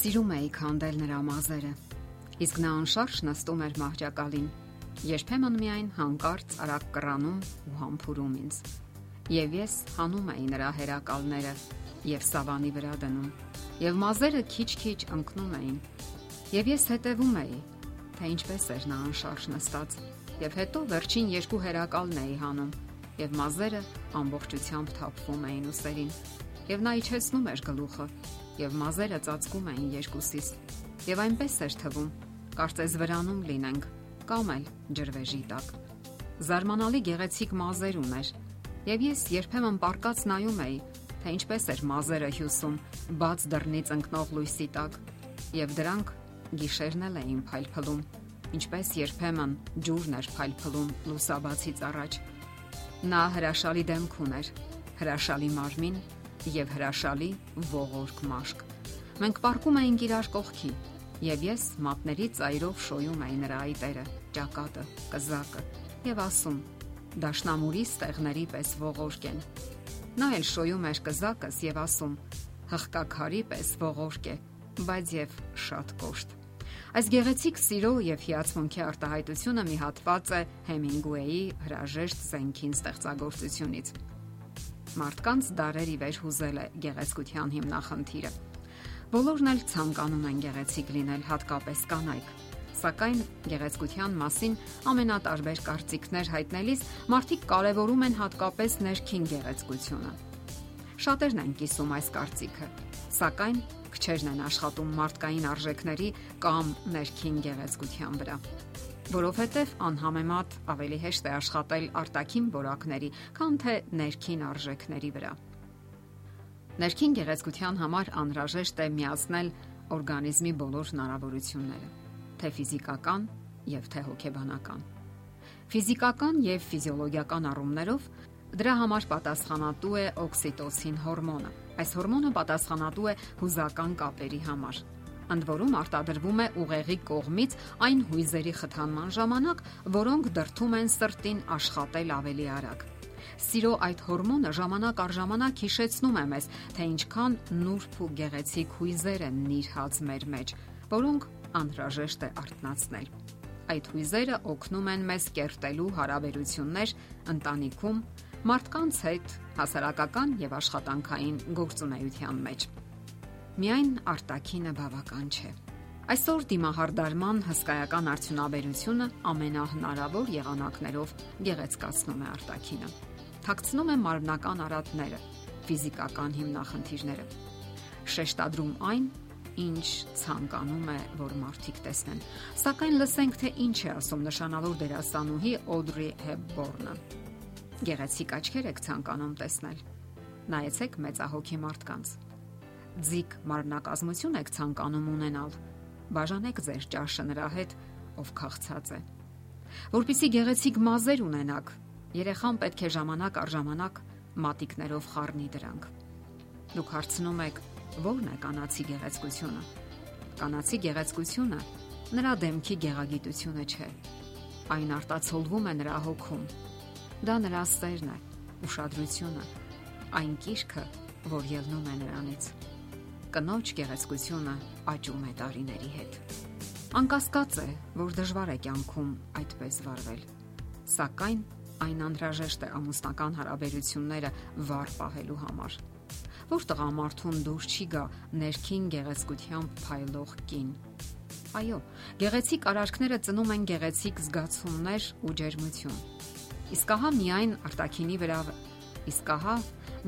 Սիրում էի քանդել նրա մազերը, իսկ նա անշարժ նստում էր մահճակալին, երբեմն միայն հանկարծ արագ կռանում ու համբուրում ինձ։ Եվ ես հանում էի նրա հերակալները եւ սավանի վրա դնում, եւ մազերը քիչ-քիչ ընկնում էին։ Եվ ես հետևում էի, թե ինչպես էր նա անշարժ նստած, եւ հետո վերջին երկու հերակալն էի հանում, եւ մազերը ամբողջությամբ թափվում էին ուսերին։ Եվ նա իջեցնում էր գլուխը, եւ մազերը ծածկում էին երկուսիս։ Եվ այնպես էր թվում, կարծես վրանում լինենք կամ էլ ջրվեժի տակ։ Զարմանալի գեղեցիկ մազեր ուներ, եւ ես երբեմն պարկած նայում էի, թե ինչպես էր մազերը հյուսում բաց դռնից ընկնող լույսի տակ, եւ դրանք գիշերն էլ էին փայլփլում, ինչպես երբեմն ջուրն էր փայլփլում լուսաբացից առաջ։ Նա հրաշալի դեմք ուներ, հրաշալի մարմին եւ հրաշալի ողորկ մաշկ։ Մենք պարկում էինք իրար կողքի, եւ ես մատների ծայրով շոյում էի նրա այտերը, ճակատը, կզակը եւ ասում. Դաշնամուրի ստեղների պես ողորկ են։ Նա էլ շոյում էր կզակս եւ ասում. հղկակարի պես ողորկ է, բայց եւ շատ կոշտ։ Այս գեղեցիկ սիրո եւ հիացմունքի արտահայտությունը մի հատված է Հեմինգուեի հրաժեշտ զենքին ստեղծագործությունից մարդկանց դարերի վեր հուզել է գեղեցկության հիմնախնդիրը։ Բոլորն էլ ցանկանում են գեղեցիկ լինել, հատկապես կանայք։ Սակայն գեղեցկության մասին ամենատարբեր կարծիքներ հայտնելիս մարդիկ կարևորում են հատկապես ներքին գեղեցկությունը։ Շատերն են կիսում այս կարծիքը, սակայն քչերն են աշխատում մարդկային արժեքների կամ ներքին գեղեցկության վրա որովհետև անհամեմատ ավելի հեշտ է աշխատել արտաքին որակների, քան թե ներքին արժեքների վրա։ Ներքին գեղեցկության համար անհրաժեշտ է միացնել օրգանիզմի բոլոր հնարավորությունները, թե ֆիզիկական եւ թե հոգեբանական։ Ֆիզիկական եւ ֆիզիոլոգիական առումներով դրա համար պատասխանատու է օքսիտոցին հորմոնը։ Այս հորմոնը պատասխանատու է հուզական կապերի համար ընդ որում արտադրվում է ուղեղի կողմից այն հույզերի խթանման ժամանակ, որոնք դրթում են սրտին աշխատել ավելի արագ։ Սիրո այդ հորմոնը ժամանակ առ ժամանակ հիշեցնում է մեզ, թե ինչքան նուրբ ու գեղեցիկ հույզեր են նիրհած մեր մեջ, որոնք անհրաժեշտ է արտնացնել։ Այդ հույզերը օգնում են մեզ կերտելու հարաբերություններ ընտանիքում, մարդկանց հետ, հասարակական եւ աշխատանքային գործունեության մեջ միայն արտակինը բավական չէ։ Այսօր դիմահարդարման հսկայական արդյունաբերությունը ամենահնարավոր եղանակներով գեղեցկացնում է արտակինը։ Թաքցնում է մարմնական արատները, ֆիզիկական հիմնախնդիրները։ Շեշտադրում այն, ինչ ցանկանում է, որ մարդիկ տեսնեն։ Սակայն լսենք, թե ինչ է ասում նշանավոր դերասանուհի Օդրի Հեբբորնը։ Գեղեցիկ աչքեր եք ցանկանում տեսնել։ Նայեցեք մեծահոգի մարդկանց ձիգ մարմնակազմություն եք ցանկանում ունենալ, բաժանեք ձեր ճաշը նրա հետ, ով քաղցած է։ Որպիսի գեղեցիկ մազեր ունենաք, երեխան պետք է ժամանակ առ ժամանակ մատիկներով խառնի դրանք։ Դուք հարցնում եք, ո՞րն է կանացի գեղեցկությունը։ Կանացի գեղեցկությունը նրա դեմքի գեղագիտությունը չէ։ Այն արտացոլվում է նրա հոգում։ Դա նրա սերն է, ուշադրությունը, այն կիրքը, որ ելնում է նրանից կնոջ գեղեցկությունը աճում է տարիների հետ։ Անկասկած է, որ դժվար է կյանքում այդպես վարվել։ Սակայն այն անհրաժեշտ է ամուսնական հարաբերությունները վառ պահելու համար։ Որ տղամարդուն դուր չի գա ներքին գեղեցկությամբ փայլող կին։ Այո, գեղեցիկ արարքները ծնում են գեղեցիկ զգացումներ ու ջերմություն։ Իսկ ահա միայն արտակինի վրա իսկ ահա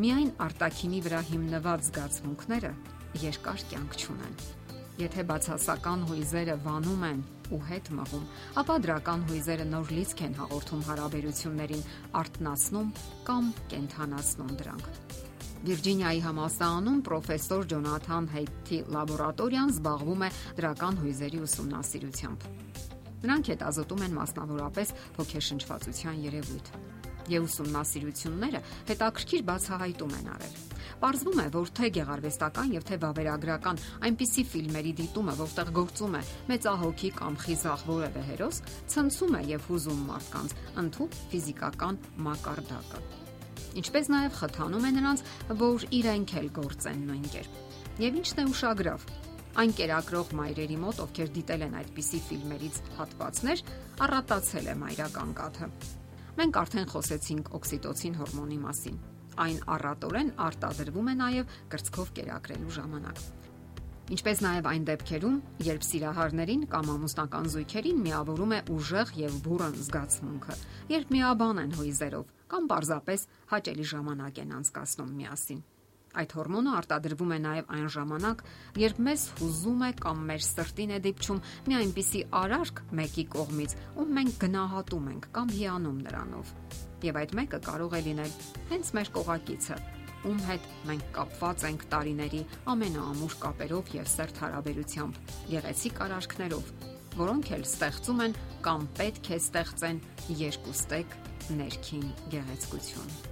միայն արտակինի վրա հիմնված զգացմունքները երկար կյանք չունեն։ Եթե բացասական հույզերը վանում են ու հետ մղում, ապա դրական հույզերը նոր լիցք են հաղորդում հարաբերություններին, արտնասնում կամ կենթանացնում դրանք։ Վիրջինիայի համալսարանում պրոֆեսոր Ջոնաթան Հեյթի լաբորատորիան զբաղվում է դրական հույզերի ուսումնասիրությամբ։ Նրանք հետազոտում են մասնավորապես ոգեշնչվածության երևույթ եւ ուսումնասիրությունները հետաքրքիր բացահայտում են արել։ Պարզվում է, որ թե գեղարվեստական եւ թե վավերագրական այնպիսի ֆիլմերի դիտումը, որտեղ գործում է մեծահոգի կամ խիզախ որևէ հերոս, ցնցում է եւ հուզում մարդկանց ընդհանուր ֆիզիկական մակարդակը։ Ինչպես նաեւ խթանում է նրանց, որ իրենք էլ գործեն նույն կերպ։ Եվ ինչն է ուշագրավ, Այն կերակրող մայրերի մոտ, ովքեր դիտել են այդպիսի ֆիլմերից հատվածներ, առատացել է մայրական կաթը։ Մենք արդեն խոսեցինք օքսիտոցին հորմոնի մասին։ Այն առատորեն արտադրվում է նաև կրծքով կերակրելու ժամանակ։ Ինչպես նաև այն դեպքերում, երբ սիրահարներին կամ ամուսնական զույգերին միավորում է ուժեղ եւ բուրըն զգացմունքը, երբ միաբան են հույզերով կամ պարզապես հաճելի ժամանակ են անցկացնում միասին։ Այդ հորմոնը արտադրվում է նաև այն ժամանակ, երբ մեզ հուզում է կամ մեր սրտին է դիպչում մի այնպիսի արարք մեկի կողմից, ում մենք գնահատում ենք կամ հիանում նրանով։ Եվ այդ մեկը կարող է լինել հենց մեր կողակիցը, ում հետ մենք կապված ենք տարիների ամենաամուր կապերով եւ սերտ հարաբերությամբ, գեղեցիկ արարքներով, որոնք էլ ստեղծում են կամ պետք է ստեղծեն երկուստեք ներքին գեղեցկություն։